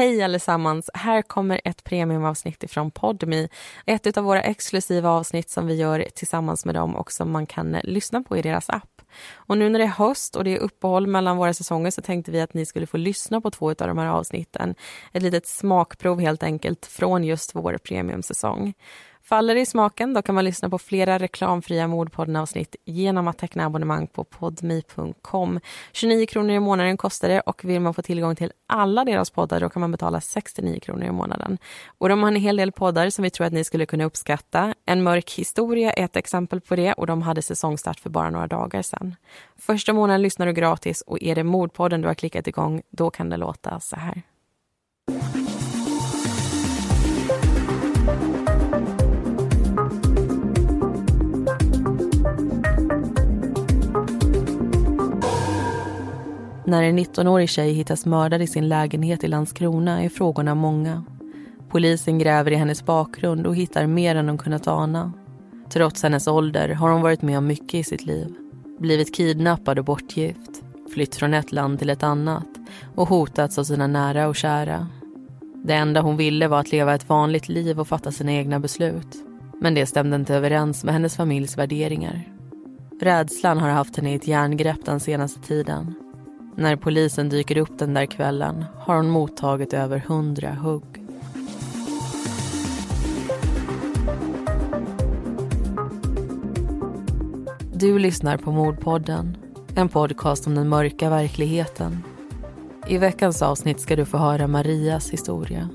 Hej allesammans! Här kommer ett premiumavsnitt ifrån Podmi. Ett av våra exklusiva avsnitt som vi gör tillsammans med dem och som man kan eh, lyssna på i deras app. Och nu när det är höst och det är uppehåll mellan våra säsonger så tänkte vi att ni skulle få lyssna på två av de här avsnitten. Ett litet smakprov helt enkelt från just vår premiumsäsong. Faller det i smaken då kan man lyssna på flera reklamfria Mordpodden-avsnitt genom att teckna abonnemang på podmi.com. 29 kronor i månaden kostar det och vill man få tillgång till alla deras poddar då kan man betala 69 kronor i månaden. Och de har en hel del poddar som vi tror att ni skulle kunna uppskatta. En mörk historia är ett exempel på det och de hade säsongstart för bara några dagar sedan. Första månaden lyssnar du gratis och är det Mordpodden du har klickat igång då kan det låta så här. När en 19-årig tjej hittas mördad i sin lägenhet i Landskrona är frågorna många. Polisen gräver i hennes bakgrund och hittar mer än de kunnat ana. Trots hennes ålder har hon varit med om mycket i sitt liv. Blivit kidnappad och bortgift, flytt från ett land till ett annat och hotats av sina nära och kära. Det enda hon ville var att leva ett vanligt liv och fatta sina egna beslut. Men det stämde inte överens med hennes familjs värderingar. Rädslan har haft henne i ett järngrepp den senaste tiden när polisen dyker upp den där kvällen har hon mottagit över hundra hugg. Du lyssnar på Mordpodden, en podcast om den mörka verkligheten. I veckans avsnitt ska du få höra Marias historia.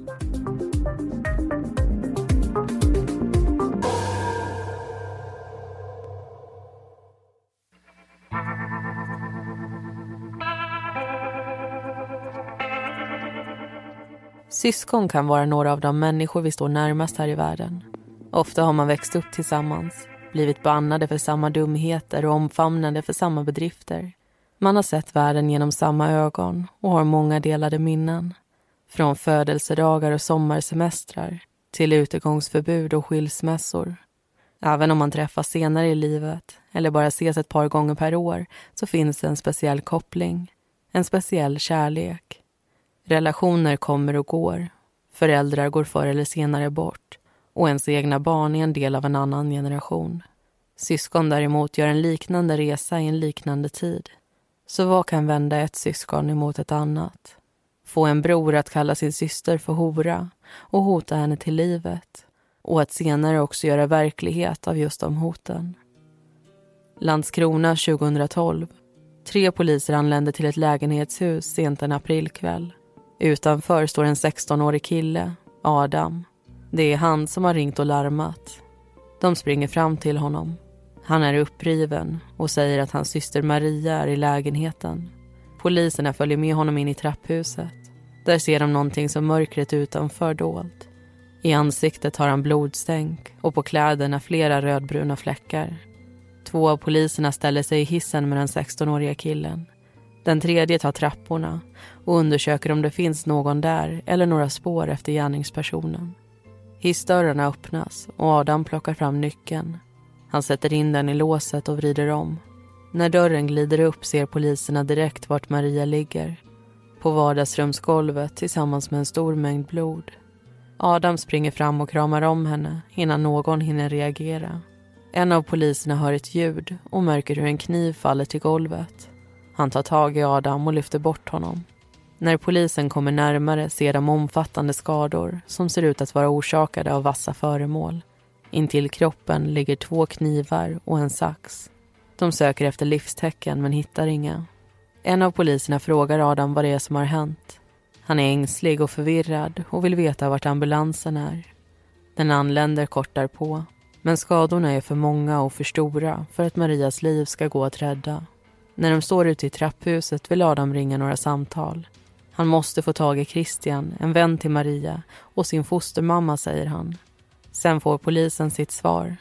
Syskon kan vara några av de människor vi står närmast här i världen. Ofta har man växt upp tillsammans, blivit bannade för samma dumheter och omfamnade för samma bedrifter. Man har sett världen genom samma ögon och har många delade minnen. Från födelsedagar och sommarsemestrar till utegångsförbud och skilsmässor. Även om man träffas senare i livet eller bara ses ett par gånger per år så finns det en speciell koppling, en speciell kärlek. Relationer kommer och går. Föräldrar går förr eller senare bort och ens egna barn är en del av en annan generation. Syskon däremot gör en liknande resa i en liknande tid. Så vad kan vända ett syskon emot ett annat? Få en bror att kalla sin syster för hora och hota henne till livet och att senare också göra verklighet av just de hoten. Landskrona 2012. Tre poliser anlände till ett lägenhetshus sent en aprilkväll. Utanför står en 16-årig kille, Adam. Det är han som har ringt och larmat. De springer fram till honom. Han är uppriven och säger att hans syster Maria är i lägenheten. Poliserna följer med honom in i trapphuset. Där ser de någonting som mörkret utanför dolt. I ansiktet har han blodstänk och på kläderna flera rödbruna fläckar. Två av poliserna ställer sig i hissen med den 16-åriga killen. Den tredje tar trapporna och undersöker om det finns någon där eller några spår efter gärningspersonen. Hissdörrarna öppnas och Adam plockar fram nyckeln. Han sätter in den i låset och vrider om. När dörren glider upp ser poliserna direkt vart Maria ligger. På vardagsrumsgolvet tillsammans med en stor mängd blod. Adam springer fram och kramar om henne innan någon hinner reagera. En av poliserna hör ett ljud och märker hur en kniv faller till golvet. Han tar tag i Adam och lyfter bort honom. När polisen kommer närmare ser de omfattande skador som ser ut att vara orsakade av vassa föremål. Intill kroppen ligger två knivar och en sax. De söker efter livstecken men hittar inga. En av poliserna frågar Adam vad det är som har hänt. Han är ängslig och förvirrad och vill veta vart ambulansen är. Den anländer kort därpå. Men skadorna är för många och för stora för att Marias liv ska gå att rädda. När de står ute i trapphuset vill Adam ringa några samtal. Han måste få tag i Christian, en vän till Maria och sin fostermamma, säger han. Sen får polisen sitt svar.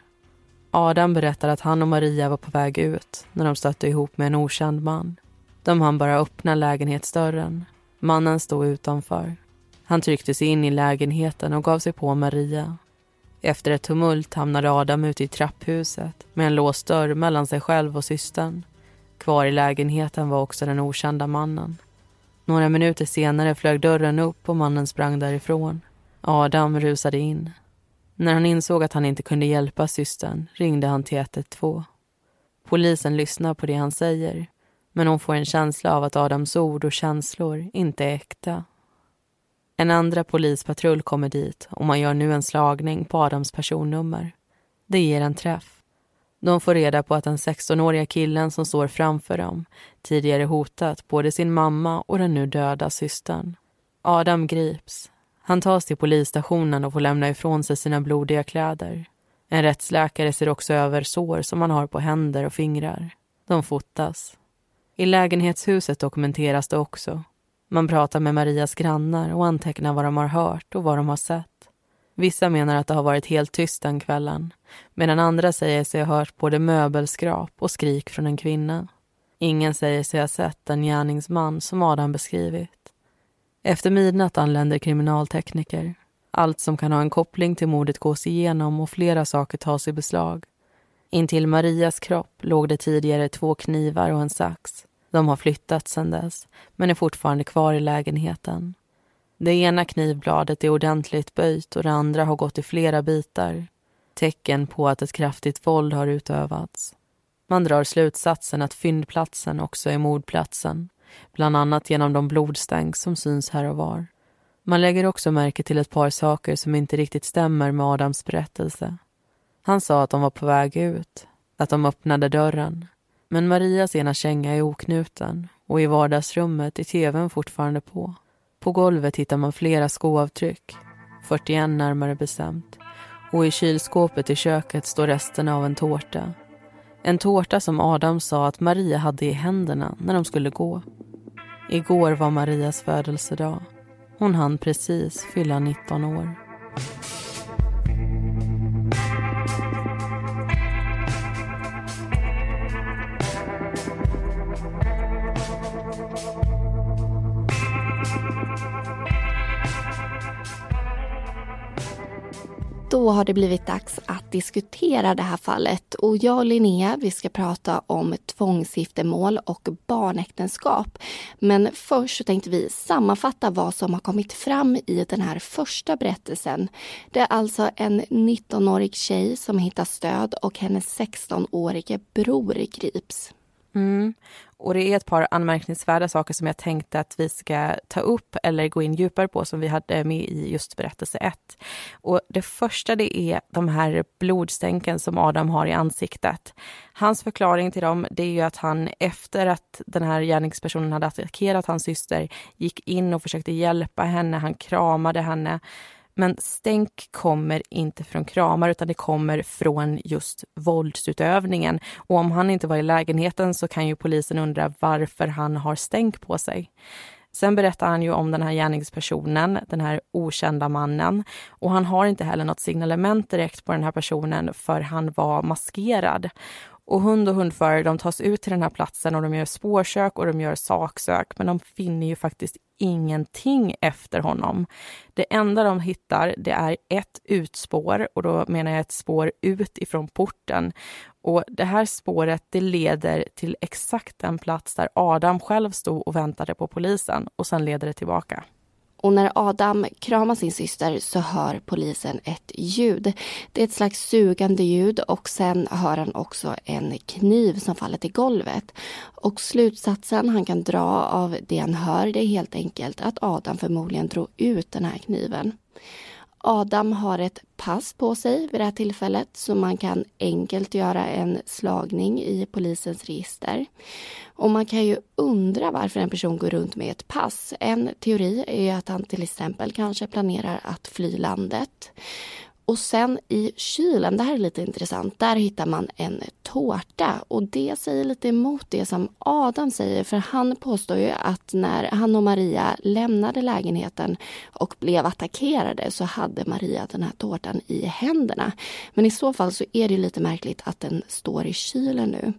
Adam berättar att han och Maria var på väg ut när de stötte ihop med en okänd man. De hann bara öppna lägenhetsdörren. Mannen stod utanför. Han tryckte sig in i lägenheten och gav sig på Maria. Efter ett tumult hamnade Adam ute i trapphuset med en låst dörr mellan sig själv och systern. Kvar i lägenheten var också den okända mannen. Några minuter senare flög dörren upp och mannen sprang därifrån. Adam rusade in. När han insåg att han inte kunde hjälpa systern ringde han till 112. Polisen lyssnar på det han säger men hon får en känsla av att Adams ord och känslor inte är äkta. En andra polispatrull kommer dit och man gör nu en slagning på Adams personnummer. Det ger en träff. De får reda på att den 16-åriga killen som står framför dem tidigare hotat både sin mamma och den nu döda systern. Adam grips. Han tas till polisstationen och får lämna ifrån sig sina blodiga kläder. En rättsläkare ser också över sår som han har på händer och fingrar. De fotas. I lägenhetshuset dokumenteras det också. Man pratar med Marias grannar och antecknar vad de har hört och vad de har sett. Vissa menar att det har varit helt tyst den kvällen medan andra säger sig ha hört både möbelskrap och skrik från en kvinna. Ingen säger sig ha sett den gärningsman som Adam beskrivit. Efter midnatt anländer kriminaltekniker. Allt som kan ha en koppling till mordet gås igenom och flera saker tas i beslag. Intill Marias kropp låg det tidigare två knivar och en sax. De har flyttats sedan dess, men är fortfarande kvar i lägenheten. Det ena knivbladet är ordentligt böjt och det andra har gått i flera bitar. Tecken på att ett kraftigt våld har utövats. Man drar slutsatsen att fyndplatsen också är mordplatsen. Bland annat genom de blodstänk som syns här och var. Man lägger också märke till ett par saker som inte riktigt stämmer med Adams berättelse. Han sa att de var på väg ut, att de öppnade dörren. Men Marias ena känga är oknuten och i vardagsrummet är tvn fortfarande på. På golvet hittar man flera skoavtryck, 41 närmare bestämt. Och i kylskåpet i köket står resterna av en tårta. En tårta som Adam sa att Maria hade i händerna när de skulle gå. Igår var Marias födelsedag. Hon hann precis fylla 19 år. Då har det blivit dags att diskutera det här fallet och jag och Linnea vi ska prata om tvångsgiftermål och barnäktenskap. Men först så tänkte vi sammanfatta vad som har kommit fram i den här första berättelsen. Det är alltså en 19-årig tjej som hittar stöd och hennes 16-årige bror grips. Mm. Och det är ett par anmärkningsvärda saker som jag tänkte att vi ska ta upp eller gå in djupare på som vi hade med i just berättelse 1. Och det första det är de här blodstänken som Adam har i ansiktet. Hans förklaring till dem det är ju att han efter att den här gärningspersonen hade attackerat hans syster gick in och försökte hjälpa henne, han kramade henne men stänk kommer inte från kramar utan det kommer från just våldsutövningen. Och om han inte var i lägenheten så kan ju polisen undra varför han har stänk på sig. Sen berättar han ju om den här gärningspersonen, den här okända mannen. Och han har inte heller något signalement direkt på den här personen för han var maskerad. Och hund och hundförare de tas ut till den här platsen och de gör spårsök och de gör saksök men de finner ju faktiskt ingenting efter honom. Det enda de hittar det är ett utspår och då menar jag ett spår ut ifrån porten. Och det här spåret det leder till exakt den plats där Adam själv stod och väntade på polisen och sen leder det tillbaka. Och när Adam kramar sin syster så hör polisen ett ljud. Det är ett slags sugande ljud och sen hör han också en kniv som faller till golvet. Och slutsatsen han kan dra av det han hör det är helt enkelt att Adam förmodligen drog ut den här kniven. Adam har ett pass på sig vid det här tillfället så man kan enkelt göra en slagning i polisens register. Och man kan ju undra varför en person går runt med ett pass. En teori är att han till exempel kanske planerar att fly landet. Och sen i kylen, det här är lite intressant, där hittar man en tårta och det säger lite emot det som Adam säger för han påstår ju att när han och Maria lämnade lägenheten och blev attackerade så hade Maria den här tårtan i händerna. Men i så fall så är det lite märkligt att den står i kylen nu.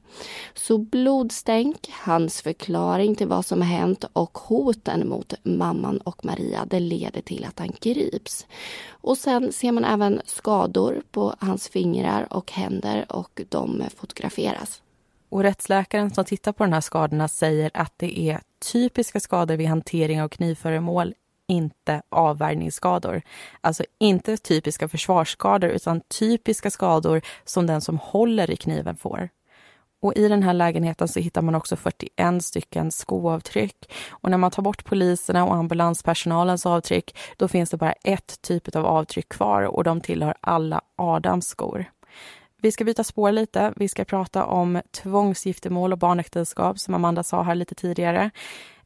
Så blodstänk, hans förklaring till vad som har hänt och hoten mot mamman och Maria det leder till att han grips. Och sen ser man även skador på hans fingrar och händer och de fotograferas. Och rättsläkaren som tittar på de här skadorna säger att det är typiska skador vid hantering av knivföremål, inte avvärjningsskador. Alltså inte typiska försvarsskador utan typiska skador som den som håller i kniven får. Och I den här lägenheten så hittar man också 41 stycken skoavtryck. Och när man tar bort poliserna och ambulanspersonalens avtryck, då finns det bara ett typ av avtryck kvar och de tillhör alla Adams skor. Vi ska byta spår lite. Vi ska prata om tvångsgiftermål och barnäktenskap som Amanda sa här lite tidigare.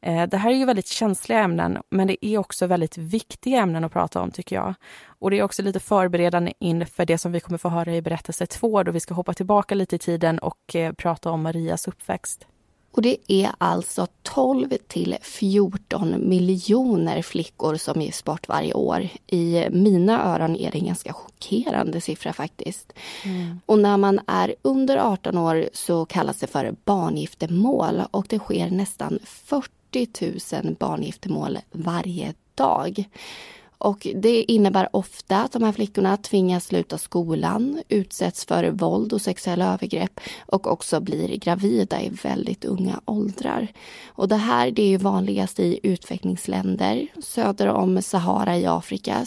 Eh, det här är ju väldigt känsliga ämnen, men det är också väldigt viktiga ämnen att prata om tycker jag. Och det är också lite förberedande inför det som vi kommer få höra i berättelse två, då vi ska hoppa tillbaka lite i tiden och eh, prata om Marias uppväxt. Och det är alltså 12 till 14 miljoner flickor som gifts bort varje år. I mina öron är det en ganska chockerande siffra faktiskt. Mm. Och när man är under 18 år så kallas det för barngiftermål och det sker nästan 40 000 barngiftermål varje dag. Och det innebär ofta att de här flickorna tvingas sluta skolan, utsätts för våld och sexuella övergrepp och också blir gravida i väldigt unga åldrar. Och det här det är ju vanligast i utvecklingsländer söder om Sahara i Afrika.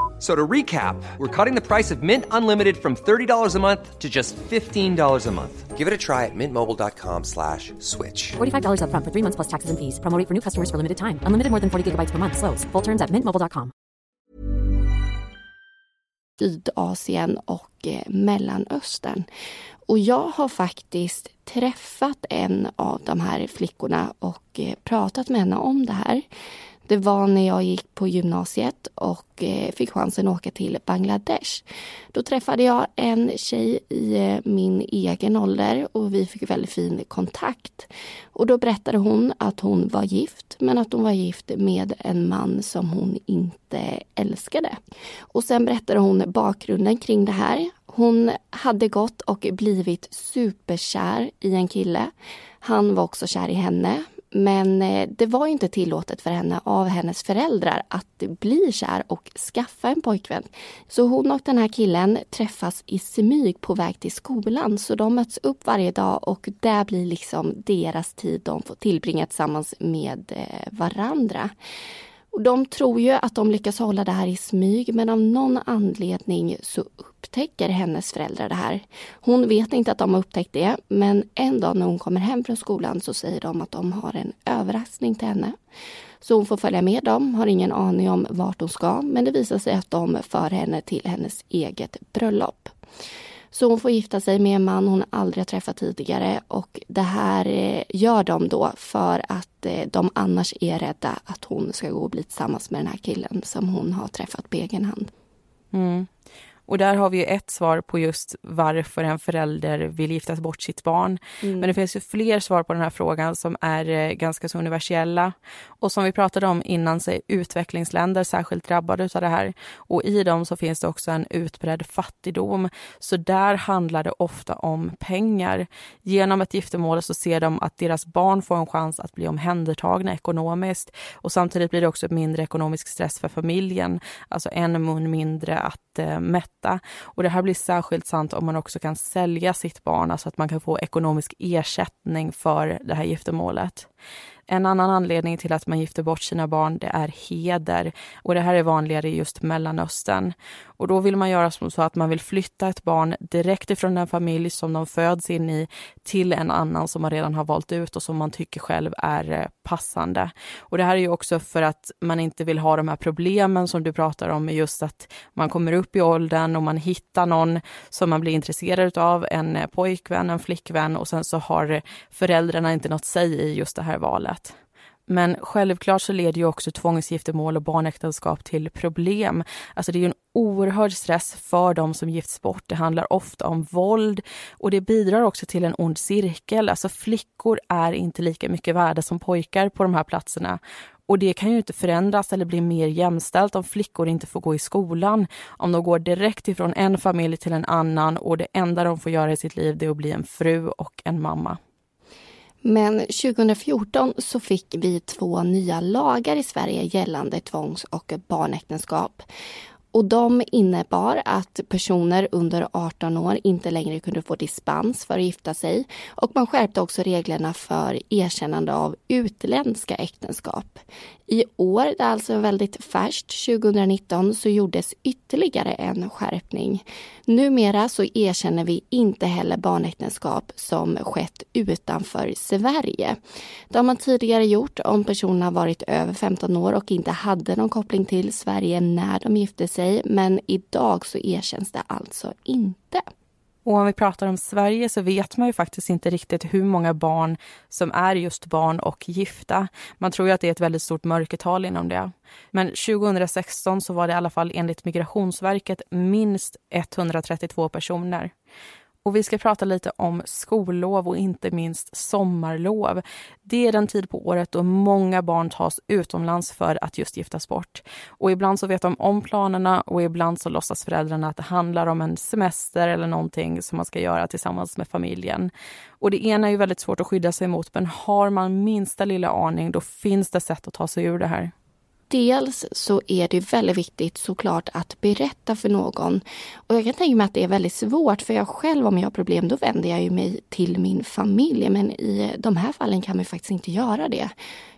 So to recap, we're cutting the price of Mint Unlimited from $30 a month to just $15 a month. Give it a try at mintmobile.com slash switch. $45 up front for three months plus taxes and fees. Promoting for new customers for limited time. Unlimited more than 40 gigabytes per month. Slows. Full terms at mintmobile.com. Sydasien och eh, Mellanöstern. Och jag har faktiskt träffat en av de här flickorna och eh, pratat med henne om det här. Det var när jag gick på gymnasiet och eh, fick chansen att åka till Bangladesh. Då träffade jag en tjej i eh, min egen ålder och vi fick väldigt fin kontakt. Och då berättade hon att hon var gift, men att hon var gift med en man som hon inte älskade. Och sen berättade hon bakgrunden kring det här. Hon hade gått och blivit superkär i en kille. Han var också kär i henne, men eh, det var inte tillåtet för henne av hennes föräldrar att bli kär och skaffa en pojkvän. Så hon och den här killen träffas i smyg på väg till skolan. Så de möts upp varje dag och det blir liksom deras tid de får tillbringa tillsammans med eh, varandra. Och de tror ju att de lyckas hålla det här i smyg men av någon anledning så upptäcker hennes föräldrar det här. Hon vet inte att de har upptäckt det men en dag när hon kommer hem från skolan så säger de att de har en överraskning till henne. Så hon får följa med dem, har ingen aning om vart hon ska men det visar sig att de för henne till hennes eget bröllop. Så hon får gifta sig med en man hon aldrig har träffat tidigare och det här eh, gör de då för att eh, de annars är rädda att hon ska gå och bli tillsammans med den här killen som hon har träffat på egen hand. Mm. Och där har vi ju ett svar på just varför en förälder vill gifta bort sitt barn. Mm. Men det finns ju fler svar på den här frågan som är eh, ganska så universella. Och som vi pratade om innan så är utvecklingsländer särskilt drabbade av det här. Och i dem så finns det också en utbredd fattigdom. Så där handlar det ofta om pengar. Genom ett giftermål så ser de att deras barn får en chans att bli omhändertagna ekonomiskt. Och samtidigt blir det också mindre ekonomisk stress för familjen. Alltså en mun mindre att eh, mätta detta. Och det här blir särskilt sant om man också kan sälja sitt barn, alltså att man kan få ekonomisk ersättning för det här giftermålet. En annan anledning till att man gifter bort sina barn det är heder. Och det här är vanligare i just Mellanöstern. Och då vill man göra så att man vill flytta ett barn direkt ifrån den familj som de föds in i till en annan som man redan har valt ut och som man tycker själv är eh, passande. Och det här är ju också för att man inte vill ha de här problemen som du pratar om med just att man kommer upp i åldern och man hittar någon som man blir intresserad av, en eh, pojkvän, en flickvän och sen så har föräldrarna inte något säg i just det här valet. Men självklart så leder ju också tvångsgiftermål och barnäktenskap till problem. Alltså det är ju en oerhörd stress för de som gifts bort. Det handlar ofta om våld och det bidrar också till en ond cirkel. Alltså flickor är inte lika mycket värda som pojkar på de här platserna. Och det kan ju inte förändras eller bli mer jämställt om flickor inte får gå i skolan. Om de går direkt ifrån en familj till en annan och det enda de får göra i sitt liv är att bli en fru och en mamma. Men 2014 så fick vi två nya lagar i Sverige gällande tvångs och barnäktenskap. Och de innebar att personer under 18 år inte längre kunde få dispens för att gifta sig. Och man skärpte också reglerna för erkännande av utländska äktenskap. I år, det är alltså väldigt färskt, 2019, så gjordes ytterligare en skärpning. Numera så erkänner vi inte heller barnäktenskap som skett utanför Sverige. Det har man tidigare gjort om personerna varit över 15 år och inte hade någon koppling till Sverige när de gifte sig. Men idag så erkänns det alltså inte. Och om vi pratar om Sverige så vet man ju faktiskt inte riktigt hur många barn som är just barn och gifta. Man tror ju att det är ett väldigt stort mörkertal inom det. Men 2016 så var det i alla fall enligt Migrationsverket minst 132 personer. Och vi ska prata lite om skollov och inte minst sommarlov. Det är den tid på året då många barn tas utomlands för att just giftas bort. Och ibland så vet de om planerna och ibland så låtsas föräldrarna att det handlar om en semester eller någonting som man ska göra tillsammans med familjen. Och det ena är ju väldigt svårt att skydda sig mot, men har man minsta lilla aning då finns det sätt att ta sig ur det här. Dels så är det väldigt viktigt såklart att berätta för någon. Och jag kan tänka mig att det är väldigt svårt för jag själv om jag har problem då vänder jag ju mig till min familj. Men i de här fallen kan man faktiskt inte göra det.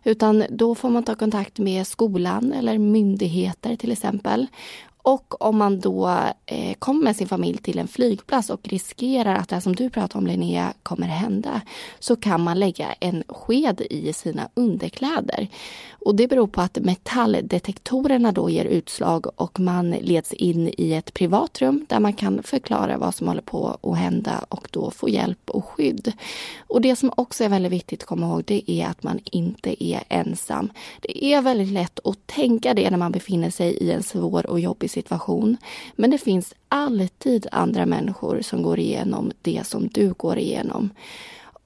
Utan då får man ta kontakt med skolan eller myndigheter till exempel. Och om man då eh, kommer med sin familj till en flygplats och riskerar att det som du pratar om Linnea kommer hända så kan man lägga en sked i sina underkläder. Och det beror på att metalldetektorerna då ger utslag och man leds in i ett privat rum där man kan förklara vad som håller på att hända och då få hjälp och skydd. Och det som också är väldigt viktigt att komma ihåg det är att man inte är ensam. Det är väldigt lätt att tänka det när man befinner sig i en svår och jobbig situation. Men det finns alltid andra människor som går igenom det som du går igenom.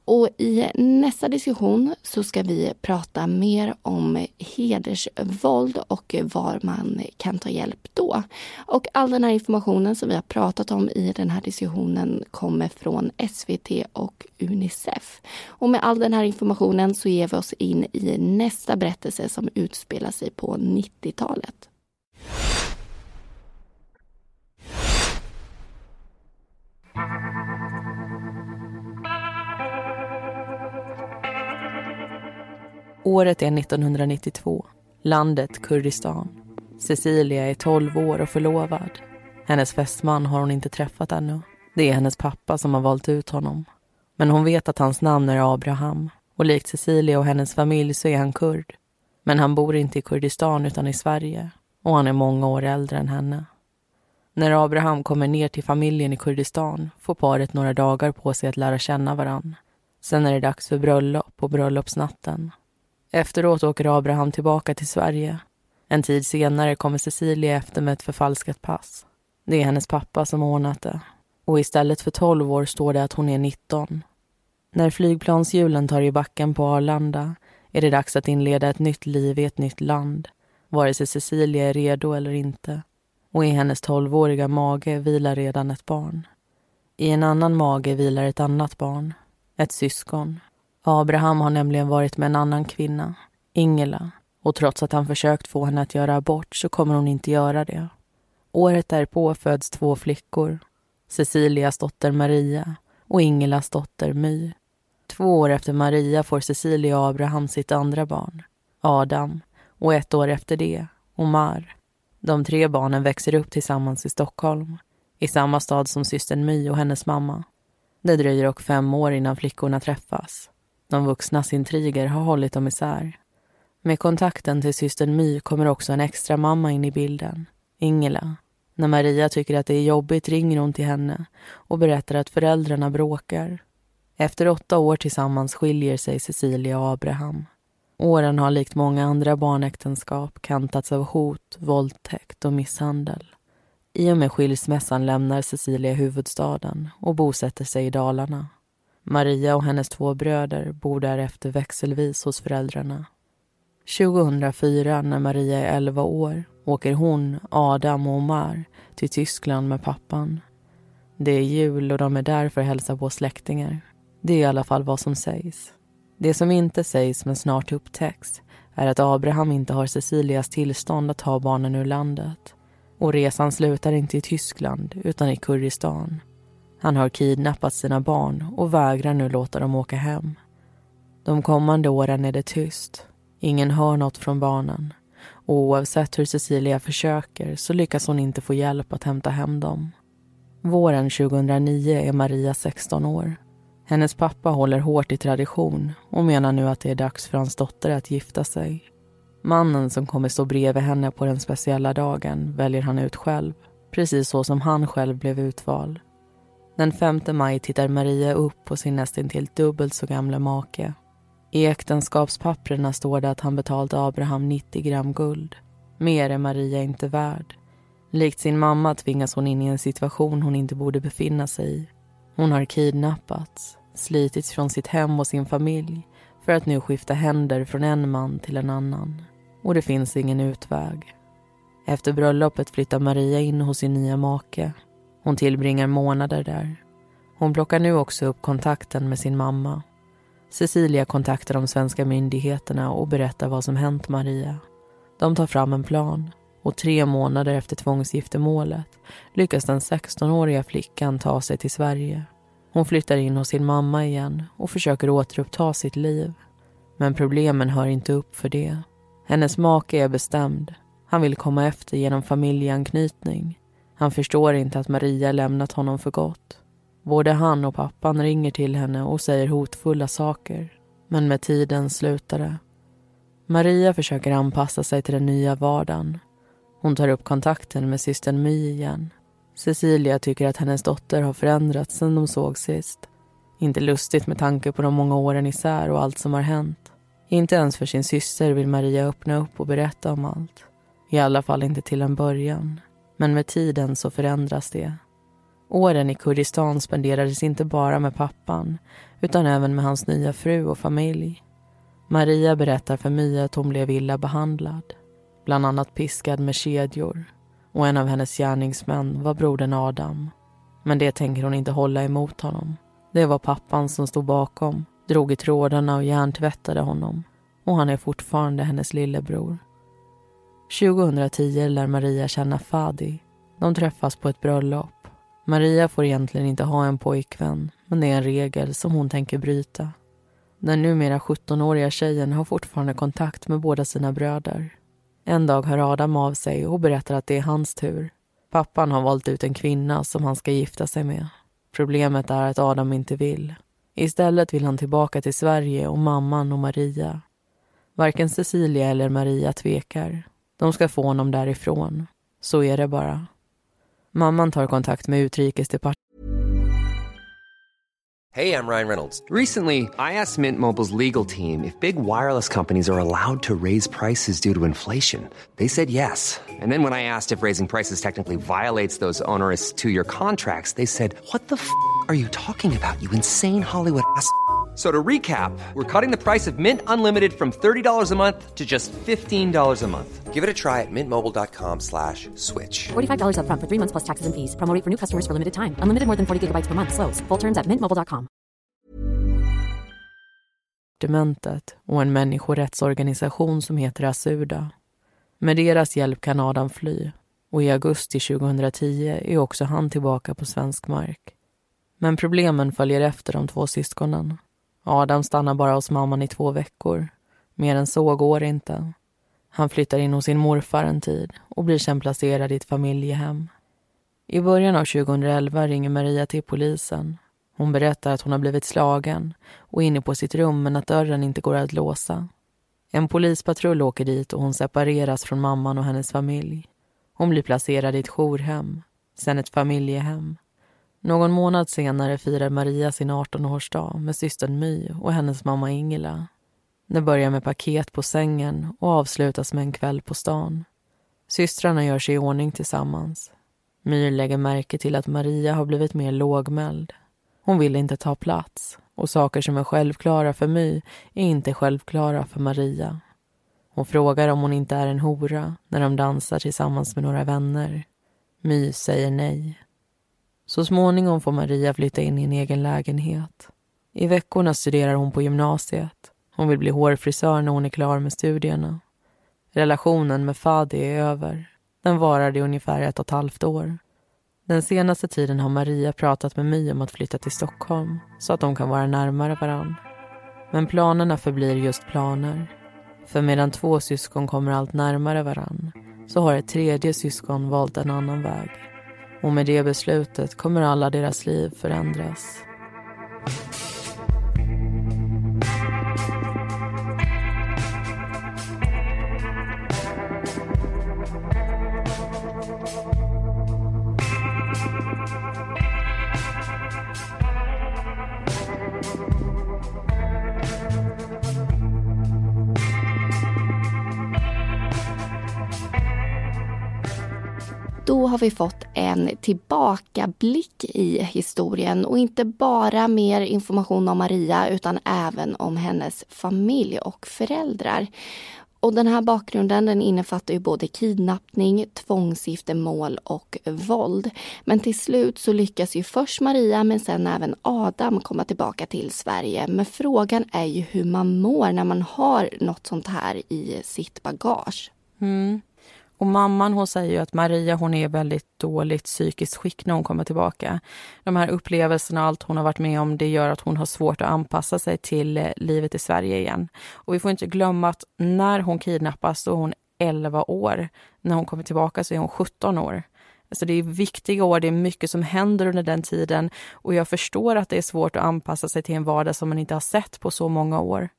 Och i nästa diskussion så ska vi prata mer om hedersvåld och var man kan ta hjälp då. Och all den här informationen som vi har pratat om i den här diskussionen kommer från SVT och Unicef. Och med all den här informationen så ger vi oss in i nästa berättelse som utspelar sig på 90-talet. Året är 1992. Landet Kurdistan. Cecilia är 12 år och förlovad. Hennes fästman har hon inte träffat ännu. Det är hennes pappa som har valt ut honom. Men hon vet att hans namn är Abraham och likt Cecilia och hennes familj så är han kurd. Men han bor inte i Kurdistan utan i Sverige och han är många år äldre än henne. När Abraham kommer ner till familjen i Kurdistan får paret några dagar på sig att lära känna varann. Sen är det dags för bröllop på bröllopsnatten. Efteråt åker Abraham tillbaka till Sverige. En tid senare kommer Cecilia efter med ett förfalskat pass. Det är hennes pappa som ordnat det. Och istället för 12 år står det att hon är 19. När flygplanshjulen tar i backen på Arlanda är det dags att inleda ett nytt liv i ett nytt land. Vare sig Cecilia är redo eller inte. Och i hennes 12-åriga mage vilar redan ett barn. I en annan mage vilar ett annat barn. Ett syskon. Abraham har nämligen varit med en annan kvinna, Ingela. Och trots att han försökt få henne att göra abort så kommer hon inte göra det. Året därpå föds två flickor. Cecilias dotter Maria och Ingelas dotter My. Två år efter Maria får Cecilia och Abraham sitt andra barn, Adam. Och ett år efter det, Omar. De tre barnen växer upp tillsammans i Stockholm. I samma stad som systern My och hennes mamma. Det dröjer dock fem år innan flickorna träffas. De vuxnas intriger har hållit dem isär. Med kontakten till systern My kommer också en extra mamma in i bilden, Ingela. När Maria tycker att det är jobbigt ringer hon till henne och berättar att föräldrarna bråkar. Efter åtta år tillsammans skiljer sig Cecilia och Abraham. Åren har likt många andra barnäktenskap kantats av hot, våldtäkt och misshandel. I och med skilsmässan lämnar Cecilia huvudstaden och bosätter sig i Dalarna. Maria och hennes två bröder bor därefter växelvis hos föräldrarna. 2004, när Maria är 11 år, åker hon, Adam och Omar till Tyskland med pappan. Det är jul och de är där för att hälsa på släktingar. Det är i alla fall vad som sägs. Det som inte sägs men snart upptäcks är att Abraham inte har Cecilias tillstånd att ta barnen ur landet. Och resan slutar inte i Tyskland utan i Kurdistan. Han har kidnappat sina barn och vägrar nu låta dem åka hem. De kommande åren är det tyst. Ingen hör något från barnen. Och oavsett hur Cecilia försöker så lyckas hon inte få hjälp att hämta hem dem. Våren 2009 är Maria 16 år. Hennes pappa håller hårt i tradition och menar nu att det är dags för hans dotter att gifta sig. Mannen som kommer stå bredvid henne på den speciella dagen väljer han ut själv, precis så som han själv blev utvald. Den 5 maj tittar Maria upp på sin nästintill dubbelt så gamla make. I äktenskapspapperna står det att han betalt Abraham 90 gram guld. Mer är Maria inte värd. Likt sin mamma tvingas hon in i en situation hon inte borde befinna sig i. Hon har kidnappats, slitits från sitt hem och sin familj för att nu skifta händer från en man till en annan. Och det finns ingen utväg. Efter bröllopet flyttar Maria in hos sin nya make. Hon tillbringar månader där. Hon plockar nu också upp kontakten med sin mamma. Cecilia kontaktar de svenska myndigheterna och berättar vad som hänt Maria. De tar fram en plan och tre månader efter tvångsgiftermålet lyckas den 16-åriga flickan ta sig till Sverige. Hon flyttar in hos sin mamma igen och försöker återuppta sitt liv. Men problemen hör inte upp för det. Hennes make är bestämd. Han vill komma efter genom familjeanknytning. Han förstår inte att Maria lämnat honom för gott. Både han och pappan ringer till henne och säger hotfulla saker. Men med tiden slutar det. Maria försöker anpassa sig till den nya vardagen. Hon tar upp kontakten med systern My igen. Cecilia tycker att hennes dotter har förändrats sedan de såg sist. Inte lustigt med tanke på de många åren isär och allt som har hänt. Inte ens för sin syster vill Maria öppna upp och berätta om allt. I alla fall inte till en början. Men med tiden så förändras det. Åren i Kurdistan spenderades inte bara med pappan utan även med hans nya fru och familj. Maria berättar för Mia att hon blev illa behandlad. Bland annat piskad med kedjor. Och en av hennes gärningsmän var brodern Adam. Men det tänker hon inte hålla emot honom. Det var pappan som stod bakom, drog i trådarna och hjärntvättade honom. Och han är fortfarande hennes lillebror. 2010 lär Maria känna Fadi. De träffas på ett bröllop. Maria får egentligen inte ha en pojkvän, men det är en regel som hon tänker bryta. Den numera 17-åriga tjejen har fortfarande kontakt med båda sina bröder. En dag hör Adam av sig och berättar att det är hans tur. Pappan har valt ut en kvinna som han ska gifta sig med. Problemet är att Adam inte vill. Istället vill han tillbaka till Sverige och mamman och Maria. Varken Cecilia eller Maria tvekar. De ska få honom därifrån. Så är det bara. Mamman tar kontakt med utrikesdepartementet Hey, I'm Ryan Reynolds. Recently, I asked Mint Mobile's legal team if big wireless companies are allowed to raise prices due to inflation. They said yes. And then when I asked if raising prices technically violates those onerous two year contracts, they said, What the f are you talking about, you insane Hollywood ass? So to recap, we're cutting the price of Mint Unlimited from $30 a month to just $15 a month. Give it a try at mintmobile.com slash switch. $45 upfront for three months plus taxes and fees. Promo for new customers for limited time. Unlimited more than 40 gigabytes per month. Slows. Full terms at mintmobile.com. och en människorättsorganisation som heter Asuda. Med deras hjälp kan Adam fly och i augusti 2010 är också han tillbaka på svensk mark. Men problemen följer efter de två syskonen. Adam stannar bara hos mamman i två veckor. Mer än så går inte. Han flyttar in hos sin morfar en tid och blir sen placerad i ett familjehem. I början av 2011 ringer Maria till polisen. Hon berättar att hon har blivit slagen och inne på sitt rum men att dörren inte går att låsa. En polispatrull åker dit och hon separeras från mamman och hennes familj. Hon blir placerad i ett jourhem, sen ett familjehem någon månad senare firar Maria sin 18-årsdag med systern My och hennes mamma Ingela. Det börjar med paket på sängen och avslutas med en kväll på stan. Systrarna gör sig i ordning tillsammans. My lägger märke till att Maria har blivit mer lågmäld. Hon vill inte ta plats och saker som är självklara för My är inte självklara för Maria. Hon frågar om hon inte är en hora när de dansar tillsammans med några vänner. My säger nej. Så småningom får Maria flytta in i en egen lägenhet. I veckorna studerar hon på gymnasiet. Hon vill bli hårfrisör när hon är klar med studierna. Relationen med Fadi är över. Den varade i ungefär ett och ett halvt år. Den senaste tiden har Maria pratat med mig om att flytta till Stockholm så att de kan vara närmare varann. Men planerna förblir just planer. För medan två syskon kommer allt närmare varann så har ett tredje syskon valt en annan väg. Och med det beslutet kommer alla deras liv förändras. Då har vi fått en tillbakablick i historien och inte bara mer information om Maria utan även om hennes familj och föräldrar. Och den här bakgrunden den innefattar ju både kidnappning, tvångsgiftermål och våld. Men till slut så lyckas ju först Maria men sen även Adam komma tillbaka till Sverige. Men frågan är ju hur man mår när man har något sånt här i sitt bagage. Mm. Och mamman hon säger ju att Maria hon är väldigt dåligt psykiskt skick när hon kommer tillbaka. De här upplevelserna och allt hon har varit med om det gör att hon har svårt att anpassa sig till eh, livet i Sverige igen. Och vi får inte glömma att när hon kidnappas så är hon 11 år. När hon kommer tillbaka så är hon 17 år. Alltså det är viktiga år, det är mycket som händer under den tiden och jag förstår att det är svårt att anpassa sig till en vardag som man inte har sett på så många år.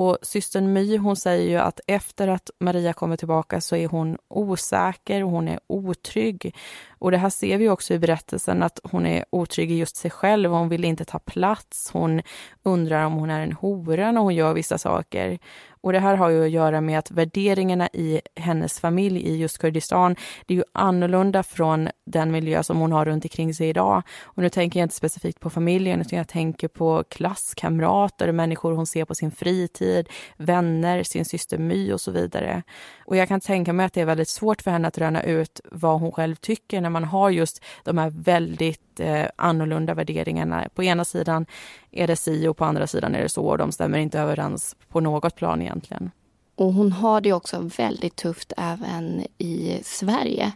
Och systern My hon säger ju att efter att Maria kommer tillbaka så är hon osäker och hon är otrygg. Och det här ser vi också i berättelsen att hon är otrygg i just sig själv. Hon vill inte ta plats. Hon undrar om hon är en hora när hon gör vissa saker. Och det här har ju att göra med att värderingarna i hennes familj i just Kurdistan, det är ju annorlunda från den miljö som hon har runt omkring sig idag. Och nu tänker jag inte specifikt på familjen, utan jag tänker på klasskamrater, människor hon ser på sin fritid, vänner, sin syster My och så vidare. Och jag kan tänka mig att det är väldigt svårt för henne att röna ut vad hon själv tycker när man har just de här väldigt eh, annorlunda värderingarna. På ena sidan är det si och på andra sidan är det så och de stämmer inte överens på något plan egentligen. Och hon har det också väldigt tufft även i Sverige.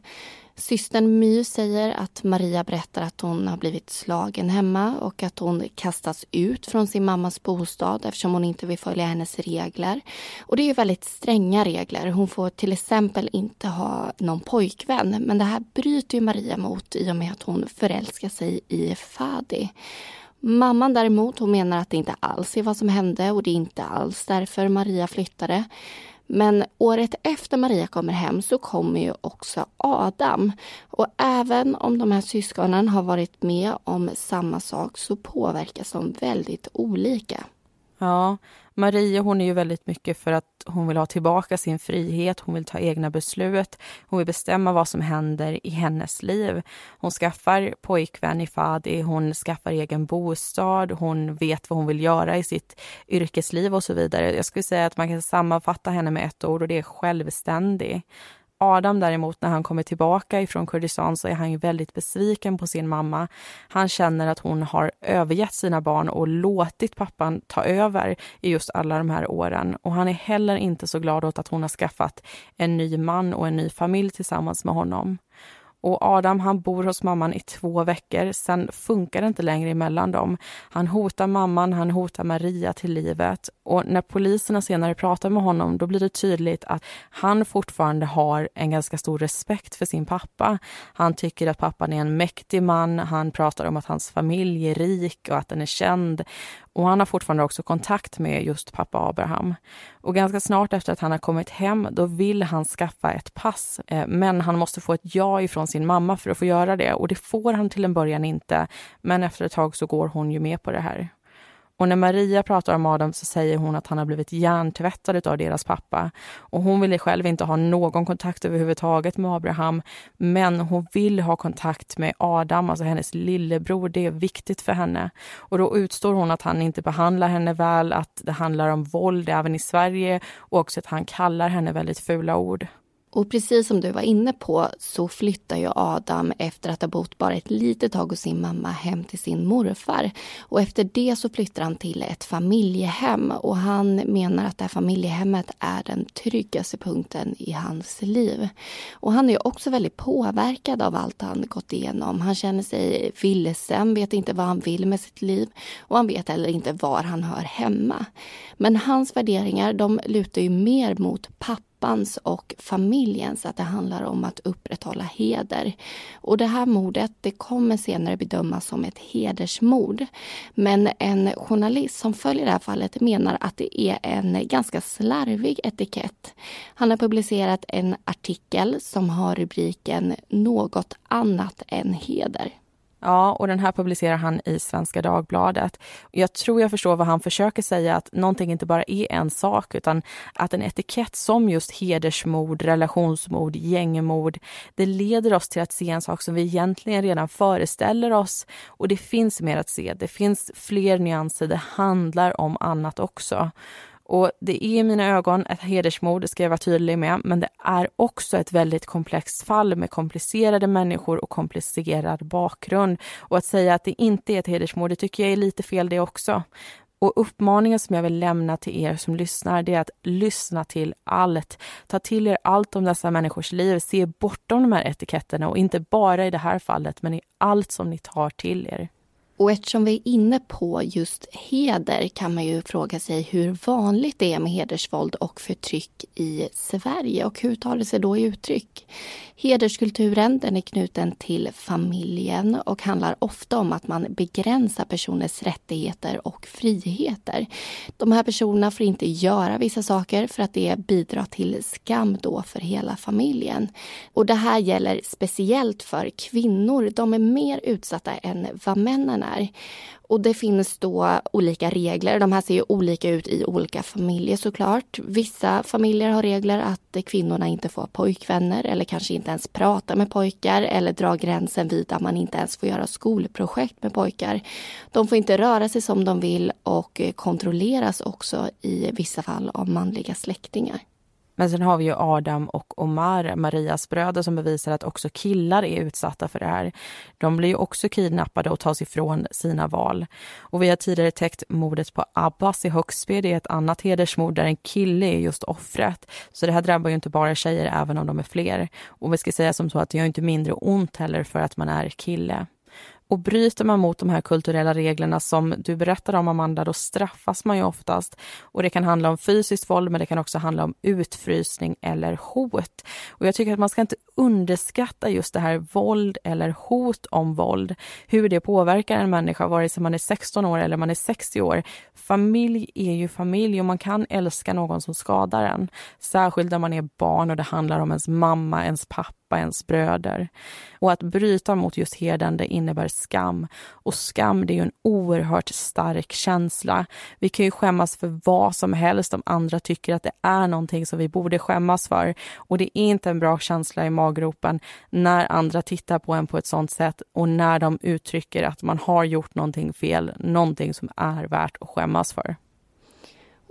Systern My säger att Maria berättar att hon har blivit slagen hemma och att hon kastas ut från sin mammas bostad eftersom hon inte vill följa hennes regler. Och det är ju väldigt stränga regler. Hon får till exempel inte ha någon pojkvän men det här bryter ju Maria mot i och med att hon förälskar sig i Fadi. Mamman däremot hon menar att det inte alls är vad som hände och det är inte alls därför Maria flyttade. Men året efter Maria kommer hem så kommer ju också Adam. Och även om de här syskonen har varit med om samma sak så påverkas de väldigt olika. Ja, Maria hon är ju väldigt mycket för att hon vill ha tillbaka sin frihet, hon vill ta egna beslut, hon vill bestämma vad som händer i hennes liv. Hon skaffar pojkvän i Fadi, hon skaffar egen bostad, hon vet vad hon vill göra i sitt yrkesliv och så vidare. Jag skulle säga att man kan sammanfatta henne med ett ord och det är självständig. Adam däremot, när han kommer tillbaka ifrån Kurdistan så är han ju väldigt besviken på sin mamma. Han känner att hon har övergett sina barn och låtit pappan ta över i just alla de här åren. Och han är heller inte så glad åt att hon har skaffat en ny man och en ny familj tillsammans med honom. Och Adam han bor hos mamman i två veckor, sen funkar det inte längre emellan dem. Han hotar mamman, han hotar Maria till livet och när poliserna senare pratar med honom då blir det tydligt att han fortfarande har en ganska stor respekt för sin pappa. Han tycker att pappan är en mäktig man, han pratar om att hans familj är rik och att den är känd och han har fortfarande också kontakt med just pappa Abraham. Och ganska snart efter att han har kommit hem, då vill han skaffa ett pass. Eh, men han måste få ett ja ifrån sin mamma för att få göra det. Och det får han till en början inte. Men efter ett tag så går hon ju med på det här. Och när Maria pratar om Adam så säger hon att han har blivit hjärntvättad av deras pappa. Och hon vill själv inte ha någon kontakt överhuvudtaget med Abraham. Men hon vill ha kontakt med Adam, alltså hennes lillebror. Det är viktigt för henne. Och då utstår hon att han inte behandlar henne väl, att det handlar om våld även i Sverige och också att han kallar henne väldigt fula ord. Och precis som du var inne på så flyttar ju Adam efter att ha bott bara ett litet tag hos sin mamma hem till sin morfar. Och efter det så flyttar han till ett familjehem och han menar att det här familjehemmet är den tryggaste punkten i hans liv. Och han är också väldigt påverkad av allt han gått igenom. Han känner sig vilsen, vet inte vad han vill med sitt liv och han vet heller inte var han hör hemma. Men hans värderingar de lutar ju mer mot pappa pappans och familjens, att det handlar om att upprätthålla heder. Och det här mordet det kommer senare bedömas som ett hedersmord. Men en journalist som följer det här fallet menar att det är en ganska slarvig etikett. Han har publicerat en artikel som har rubriken Något annat än heder. Ja, och den här publicerar han i Svenska Dagbladet. Jag tror jag förstår vad han försöker säga, att någonting inte bara är en sak, utan att en etikett som just hedersmord, relationsmord, gängmord, det leder oss till att se en sak som vi egentligen redan föreställer oss. Och det finns mer att se, det finns fler nyanser, det handlar om annat också. Och det är i mina ögon ett hedersmord, det ska jag vara tydlig med, men det är också ett väldigt komplext fall med komplicerade människor och komplicerad bakgrund. Och att säga att det inte är ett hedersmord, det tycker jag är lite fel det också. Och uppmaningen som jag vill lämna till er som lyssnar, det är att lyssna till allt. Ta till er allt om dessa människors liv, se bortom de här etiketterna och inte bara i det här fallet, men i allt som ni tar till er. Och eftersom vi är inne på just heder kan man ju fråga sig hur vanligt det är med hedersvåld och förtryck i Sverige och hur tar det sig då i uttryck? Hederskulturen den är knuten till familjen och handlar ofta om att man begränsar personers rättigheter och friheter. De här personerna får inte göra vissa saker för att det bidrar till skam då för hela familjen. Och det här gäller speciellt för kvinnor. De är mer utsatta än vad männen är. Och det finns då olika regler. De här ser ju olika ut i olika familjer såklart. Vissa familjer har regler att kvinnorna inte får pojkvänner eller kanske inte ens prata med pojkar eller dra gränsen vid att man inte ens får göra skolprojekt med pojkar. De får inte röra sig som de vill och kontrolleras också i vissa fall av manliga släktingar. Men sen har vi ju Adam och Omar, Marias bröder, som bevisar att också killar är utsatta för det här. De blir ju också kidnappade och tas ifrån sina val. Och vi har tidigare täckt mordet på Abbas i Högsby. Det är ett annat hedersmord där en kille är just offret. Så det här drabbar ju inte bara tjejer, även om de är fler. Och vi ska säga som så att det gör inte mindre ont heller för att man är kille. Och bryter man mot de här kulturella reglerna som du berättade om, Amanda, då straffas man ju oftast. Och det kan handla om fysiskt våld, men det kan också handla om utfrysning eller hot. Och jag tycker att man ska inte underskatta just det här våld eller hot om våld. Hur det påverkar en människa, vare sig man är 16 år eller man är 60 år. Familj är ju familj och man kan älska någon som skadar en. Särskilt när man är barn och det handlar om ens mamma, ens pappa hjälpa ens bröder. Och att bryta mot just hedern, innebär skam. Och skam, det är ju en oerhört stark känsla. Vi kan ju skämmas för vad som helst om andra tycker att det är någonting som vi borde skämmas för. Och det är inte en bra känsla i maggropen när andra tittar på en på ett sånt sätt och när de uttrycker att man har gjort någonting fel, någonting som är värt att skämmas för.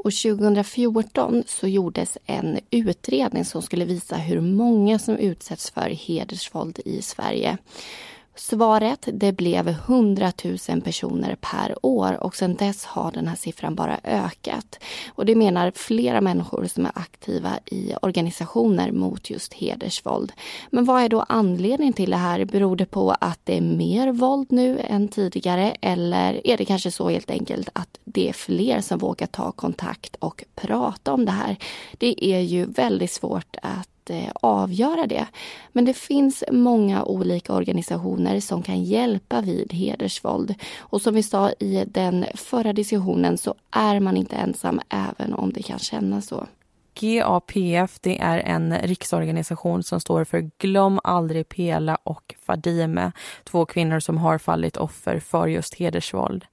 Och 2014 så gjordes en utredning som skulle visa hur många som utsätts för hedersvåld i Sverige. Svaret det blev 100 000 personer per år och sedan dess har den här siffran bara ökat. Och det menar flera människor som är aktiva i organisationer mot just hedersvåld. Men vad är då anledningen till det här? Beror det på att det är mer våld nu än tidigare eller är det kanske så helt enkelt att det är fler som vågar ta kontakt och prata om det här? Det är ju väldigt svårt att att eh, avgöra det. Men det finns många olika organisationer som kan hjälpa vid hedersvåld. Och som vi sa i den förra diskussionen så är man inte ensam även om det kan kännas så. GAPF det är en riksorganisation som står för Glöm aldrig Pela och Fadime, två kvinnor som har fallit offer för just hedersvåld.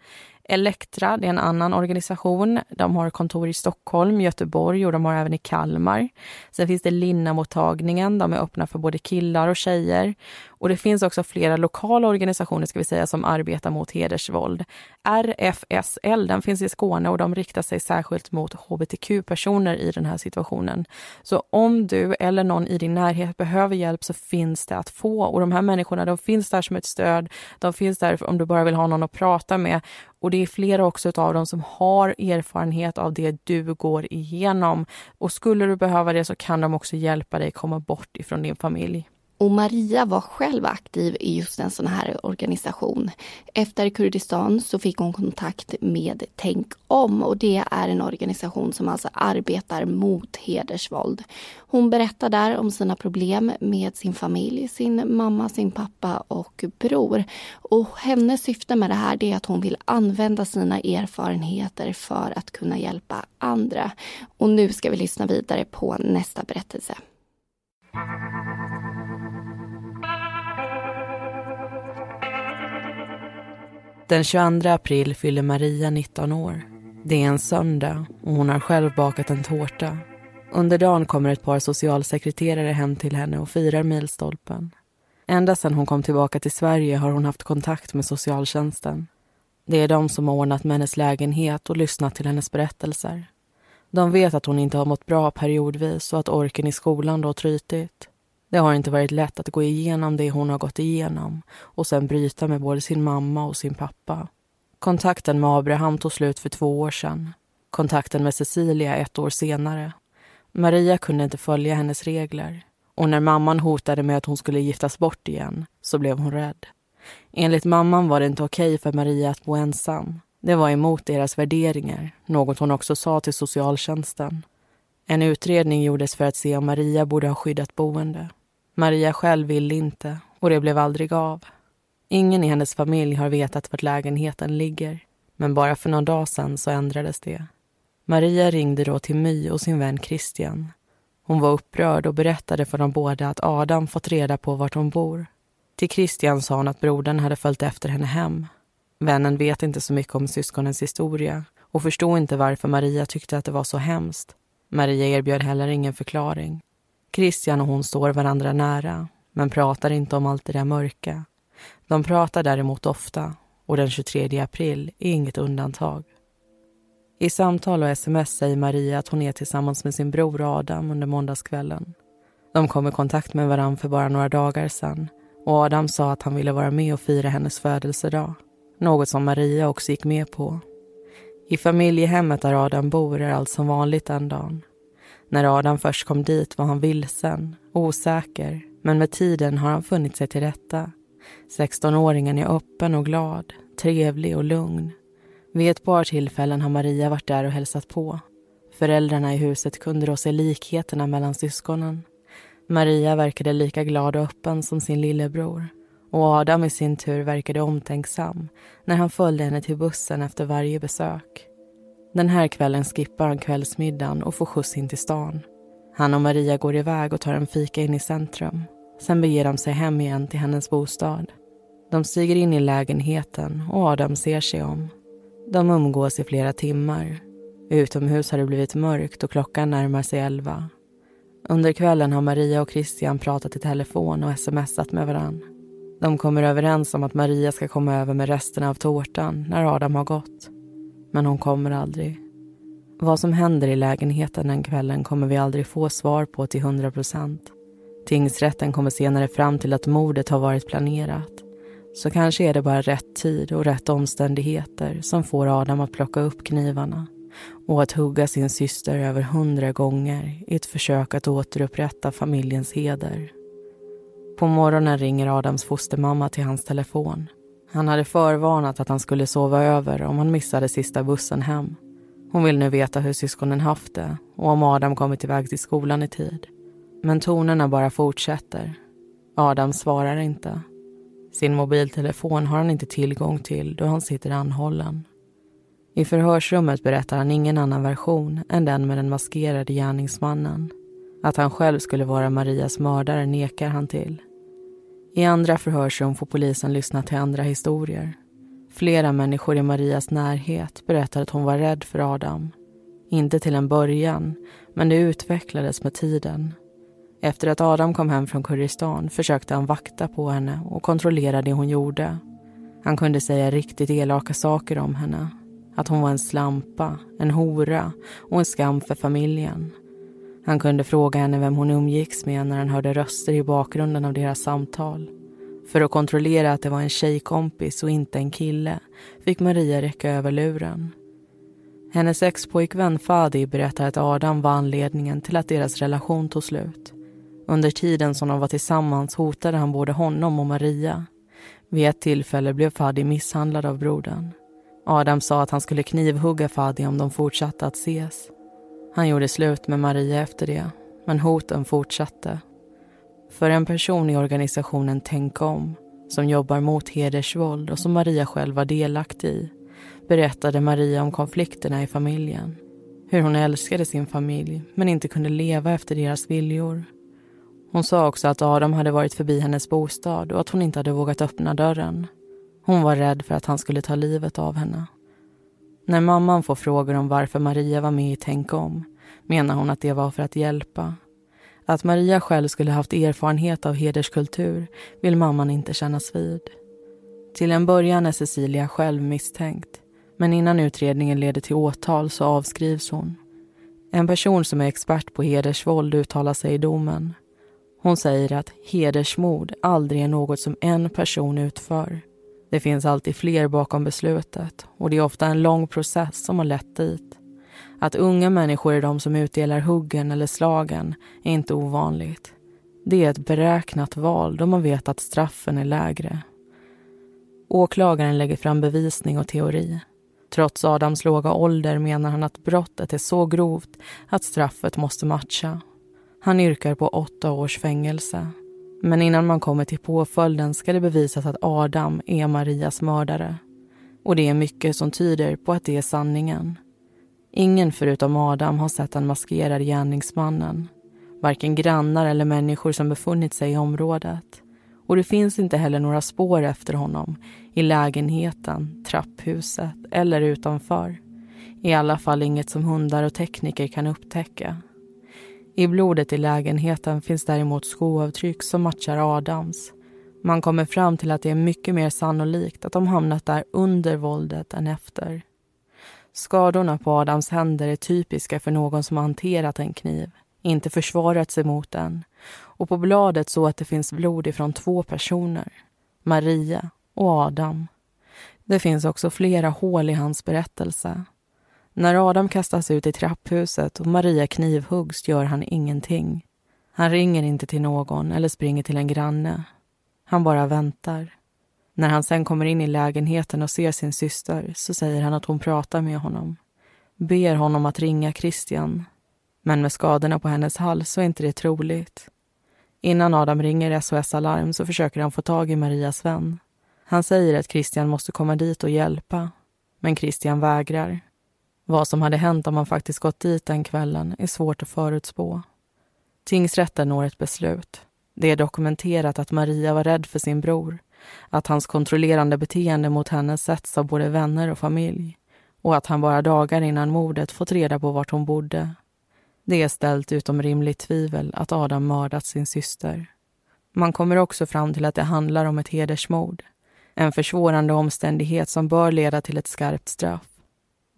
Elektra, det är en annan organisation. De har kontor i Stockholm, Göteborg och de har även i Kalmar. Sen finns det Linnamottagningen, de är öppna för både killar och tjejer. Och det finns också flera lokala organisationer ska vi säga, som arbetar mot hedersvåld. RFSL, den finns i Skåne och de riktar sig särskilt mot hbtq-personer i den här situationen. Så om du eller någon i din närhet behöver hjälp så finns det att få. Och de här människorna, de finns där som ett stöd. De finns där om du bara vill ha någon att prata med. Och det är flera också av dem som har erfarenhet av det du går igenom. Och skulle du behöva det så kan de också hjälpa dig komma bort ifrån din familj. Och Maria var själv aktiv i just en sån här organisation. Efter Kurdistan så fick hon kontakt med Tänk om och det är en organisation som alltså arbetar mot hedersvåld. Hon berättar där om sina problem med sin familj, sin mamma, sin pappa och bror. Och hennes syfte med det här är att hon vill använda sina erfarenheter för att kunna hjälpa andra. Och nu ska vi lyssna vidare på nästa berättelse. Den 22 april fyller Maria 19 år. Det är en söndag och hon har själv bakat en tårta. Under dagen kommer ett par socialsekreterare hem till henne och firar milstolpen. Ända sedan hon kom tillbaka till Sverige har hon haft kontakt med socialtjänsten. Det är de som har ordnat med hennes lägenhet och lyssnat till hennes berättelser. De vet att hon inte har mått bra periodvis och att orken i skolan då trytit. Det har inte varit lätt att gå igenom det hon har gått igenom och sen bryta med både sin mamma och sin pappa. Kontakten med Abraham tog slut för två år sedan. Kontakten med Cecilia ett år senare. Maria kunde inte följa hennes regler och när mamman hotade med att hon skulle giftas bort igen så blev hon rädd. Enligt mamman var det inte okej för Maria att bo ensam. Det var emot deras värderingar, något hon också sa till socialtjänsten. En utredning gjordes för att se om Maria borde ha skyddat boende. Maria själv ville inte och det blev aldrig av. Ingen i hennes familj har vetat vart lägenheten ligger. Men bara för någon dag sedan så ändrades det. Maria ringde då till My och sin vän Christian. Hon var upprörd och berättade för dem båda att Adam fått reda på vart hon bor. Till Christian sa hon att brodern hade följt efter henne hem. Vännen vet inte så mycket om syskonens historia och förstod inte varför Maria tyckte att det var så hemskt. Maria erbjöd heller ingen förklaring. Christian och hon står varandra nära, men pratar inte om allt det där mörka. De pratar däremot ofta och den 23 april är inget undantag. I samtal och sms säger Maria att hon är tillsammans med sin bror Adam under måndagskvällen. De kom i kontakt med varandra för bara några dagar sedan och Adam sa att han ville vara med och fira hennes födelsedag. Något som Maria också gick med på. I familjehemmet där Adam bor är allt som vanligt den dagen. När Adam först kom dit var han vilsen, osäker, men med tiden har han funnit sig till rätta. 16-åringen är öppen och glad, trevlig och lugn. Vid ett par tillfällen har Maria varit där och hälsat på. Föräldrarna i huset kunde då se likheterna mellan syskonen. Maria verkade lika glad och öppen som sin lillebror. Och Adam i sin tur verkade omtänksam när han följde henne till bussen efter varje besök. Den här kvällen skippar han kvällsmiddagen och får skjuts in till stan. Han och Maria går iväg och tar en fika in i centrum. Sen beger de sig hem igen till hennes bostad. De stiger in i lägenheten och Adam ser sig om. De umgås i flera timmar. Utomhus har det blivit mörkt och klockan närmar sig elva. Under kvällen har Maria och Christian pratat i telefon och smsat med varann. De kommer överens om att Maria ska komma över med resterna av tårtan när Adam har gått. Men hon kommer aldrig. Vad som händer i lägenheten den kvällen kommer vi aldrig få svar på till 100 procent. Tingsrätten kommer senare fram till att mordet har varit planerat. Så kanske är det bara rätt tid och rätt omständigheter som får Adam att plocka upp knivarna och att hugga sin syster över hundra gånger i ett försök att återupprätta familjens heder. På morgonen ringer Adams fostermamma till hans telefon. Han hade förvarnat att han skulle sova över om han missade sista bussen hem. Hon vill nu veta hur syskonen haft det och om Adam kommit iväg till skolan i tid. Men tonerna bara fortsätter. Adam svarar inte. Sin mobiltelefon har han inte tillgång till då han sitter anhållen. I förhörsrummet berättar han ingen annan version än den med den maskerade gärningsmannen. Att han själv skulle vara Marias mördare nekar han till. I andra förhörsrum får polisen lyssna till andra historier. Flera människor i Marias närhet berättar att hon var rädd för Adam. Inte till en början, men det utvecklades med tiden. Efter att Adam kom hem från Kurdistan försökte han vakta på henne och kontrollera det hon gjorde. Han kunde säga riktigt elaka saker om henne. Att hon var en slampa, en hora och en skam för familjen. Han kunde fråga henne vem hon umgicks med när han hörde röster i bakgrunden av deras samtal. För att kontrollera att det var en tjejkompis och inte en kille fick Maria räcka över luren. Hennes expojkvän Fadi berättar att Adam var anledningen till att deras relation tog slut. Under tiden som de var tillsammans hotade han både honom och Maria. Vid ett tillfälle blev Fadi misshandlad av brodern. Adam sa att han skulle knivhugga Fadi om de fortsatte att ses. Han gjorde slut med Maria efter det, men hoten fortsatte. För en person i organisationen Tänk om, som jobbar mot hedersvåld och som Maria själv var delaktig i, berättade Maria om konflikterna i familjen. Hur hon älskade sin familj, men inte kunde leva efter deras viljor. Hon sa också att Adam hade varit förbi hennes bostad och att hon inte hade vågat öppna dörren. Hon var rädd för att han skulle ta livet av henne. När mamman får frågor om varför Maria var med i Tänk om menar hon att det var för att hjälpa. Att Maria själv skulle haft erfarenhet av hederskultur vill mamman inte kännas vid. Till en början är Cecilia själv misstänkt men innan utredningen leder till åtal så avskrivs hon. En person som är expert på hedersvåld uttalar sig i domen. Hon säger att hedersmord aldrig är något som en person utför. Det finns alltid fler bakom beslutet och det är ofta en lång process som har lett dit. Att unga människor är de som utdelar huggen eller slagen är inte ovanligt. Det är ett beräknat val då man vet att straffen är lägre. Åklagaren lägger fram bevisning och teori. Trots Adams låga ålder menar han att brottet är så grovt att straffet måste matcha. Han yrkar på åtta års fängelse. Men innan man kommer till påföljden ska det bevisas att Adam är Marias mördare. Och det är mycket som tyder på att det är sanningen. Ingen förutom Adam har sett den maskerade gärningsmannen. Varken grannar eller människor som befunnit sig i området. Och det finns inte heller några spår efter honom i lägenheten, trapphuset eller utanför. I alla fall inget som hundar och tekniker kan upptäcka. I blodet i lägenheten finns däremot skoavtryck som matchar Adams. Man kommer fram till att det är mycket mer sannolikt att de hamnat där under våldet än efter. Skadorna på Adams händer är typiska för någon som hanterat en kniv, inte försvarat sig mot den. Och på bladet så att det finns blod ifrån två personer, Maria och Adam. Det finns också flera hål i hans berättelse. När Adam kastas ut i trapphuset och Maria knivhuggs gör han ingenting. Han ringer inte till någon eller springer till en granne. Han bara väntar. När han sen kommer in i lägenheten och ser sin syster så säger han att hon pratar med honom. Ber honom att ringa Christian. Men med skadorna på hennes hals så är inte det troligt. Innan Adam ringer SOS Alarm så försöker han få tag i Marias vän. Han säger att Christian måste komma dit och hjälpa. Men Christian vägrar. Vad som hade hänt om han faktiskt gått dit den kvällen är svårt att förutspå. Tingsrätten når ett beslut. Det är dokumenterat att Maria var rädd för sin bror, att hans kontrollerande beteende mot henne setts av både vänner och familj och att han bara dagar innan mordet fått reda på vart hon bodde. Det är ställt utom rimligt tvivel att Adam mördat sin syster. Man kommer också fram till att det handlar om ett hedersmord. En försvårande omständighet som bör leda till ett skarpt straff.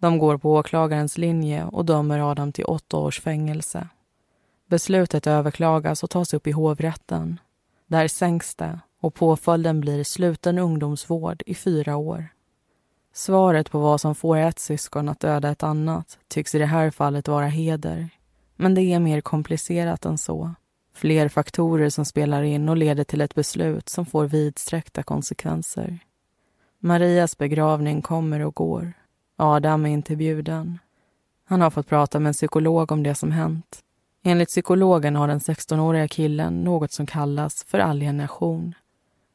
De går på åklagarens linje och dömer Adam till åtta års fängelse. Beslutet överklagas och tas upp i hovrätten. Där sänks det och påföljden blir sluten ungdomsvård i fyra år. Svaret på vad som får ett syskon att döda ett annat tycks i det här fallet vara heder. Men det är mer komplicerat än så. Fler faktorer som spelar in och leder till ett beslut som får vidsträckta konsekvenser. Marias begravning kommer och går. Adam är inte bjuden. Han har fått prata med en psykolog om det som hänt. Enligt psykologen har den 16-åriga killen något som kallas för alienation.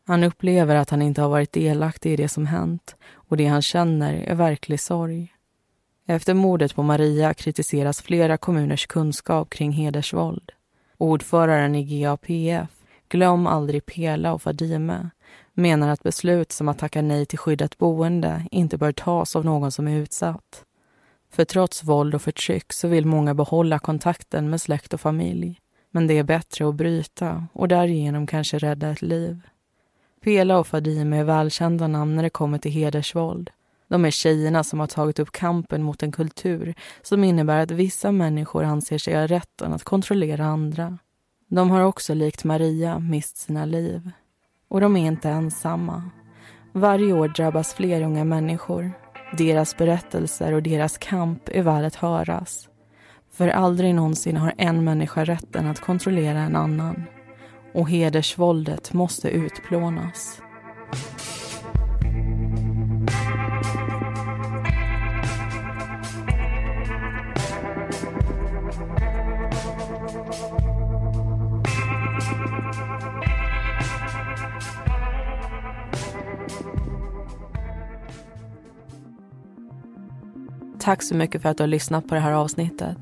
Han upplever att han inte har varit delaktig i det som hänt och det han känner är verklig sorg. Efter mordet på Maria kritiseras flera kommuners kunskap kring hedersvåld. Ordföranden i GAPF, Glöm aldrig Pela och Fadime, menar att beslut som att tacka nej till skyddat boende inte bör tas av någon som är utsatt. För trots våld och förtryck så vill många behålla kontakten med släkt och familj. Men det är bättre att bryta och därigenom kanske rädda ett liv. Pela och Fadime är välkända namn när det kommer till hedersvåld. De är tjejerna som har tagit upp kampen mot en kultur som innebär att vissa människor anser sig ha rätten att kontrollera andra. De har också likt Maria mist sina liv. Och de är inte ensamma. Varje år drabbas fler unga människor. Deras berättelser och deras kamp är värd att höras. För aldrig någonsin har en människa rätten att kontrollera en annan. Och hedersvåldet måste utplånas. Tack så mycket för att du har lyssnat på det här avsnittet.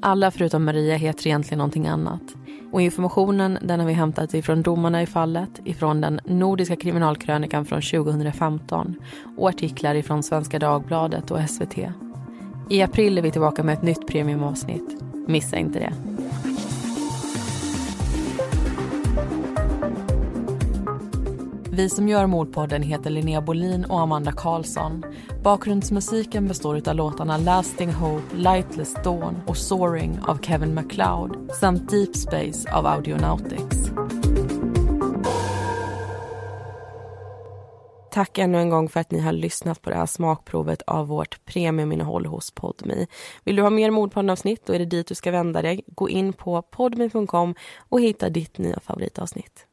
Alla förutom Maria heter egentligen någonting annat. Och informationen den har vi hämtat ifrån domarna i fallet, ifrån den nordiska kriminalkrönikan från 2015 och artiklar ifrån Svenska Dagbladet och SVT. I april är vi tillbaka med ett nytt premiumavsnitt. Missa inte det. Vi som gör Mordpodden heter Linnea Bolin och Amanda Karlsson. Bakgrundsmusiken består av låtarna Lasting Hope, Lightless Dawn och Soaring av Kevin MacLeod samt Deep Space av Audionautics. Tack ännu en gång för att ni har lyssnat på det här smakprovet av vårt premiuminnehåll hos Podmi. Vill du ha mer Mordpodden-avsnitt då är det dit du ska vända dig. Gå in på podmi.com och hitta ditt nya favoritavsnitt.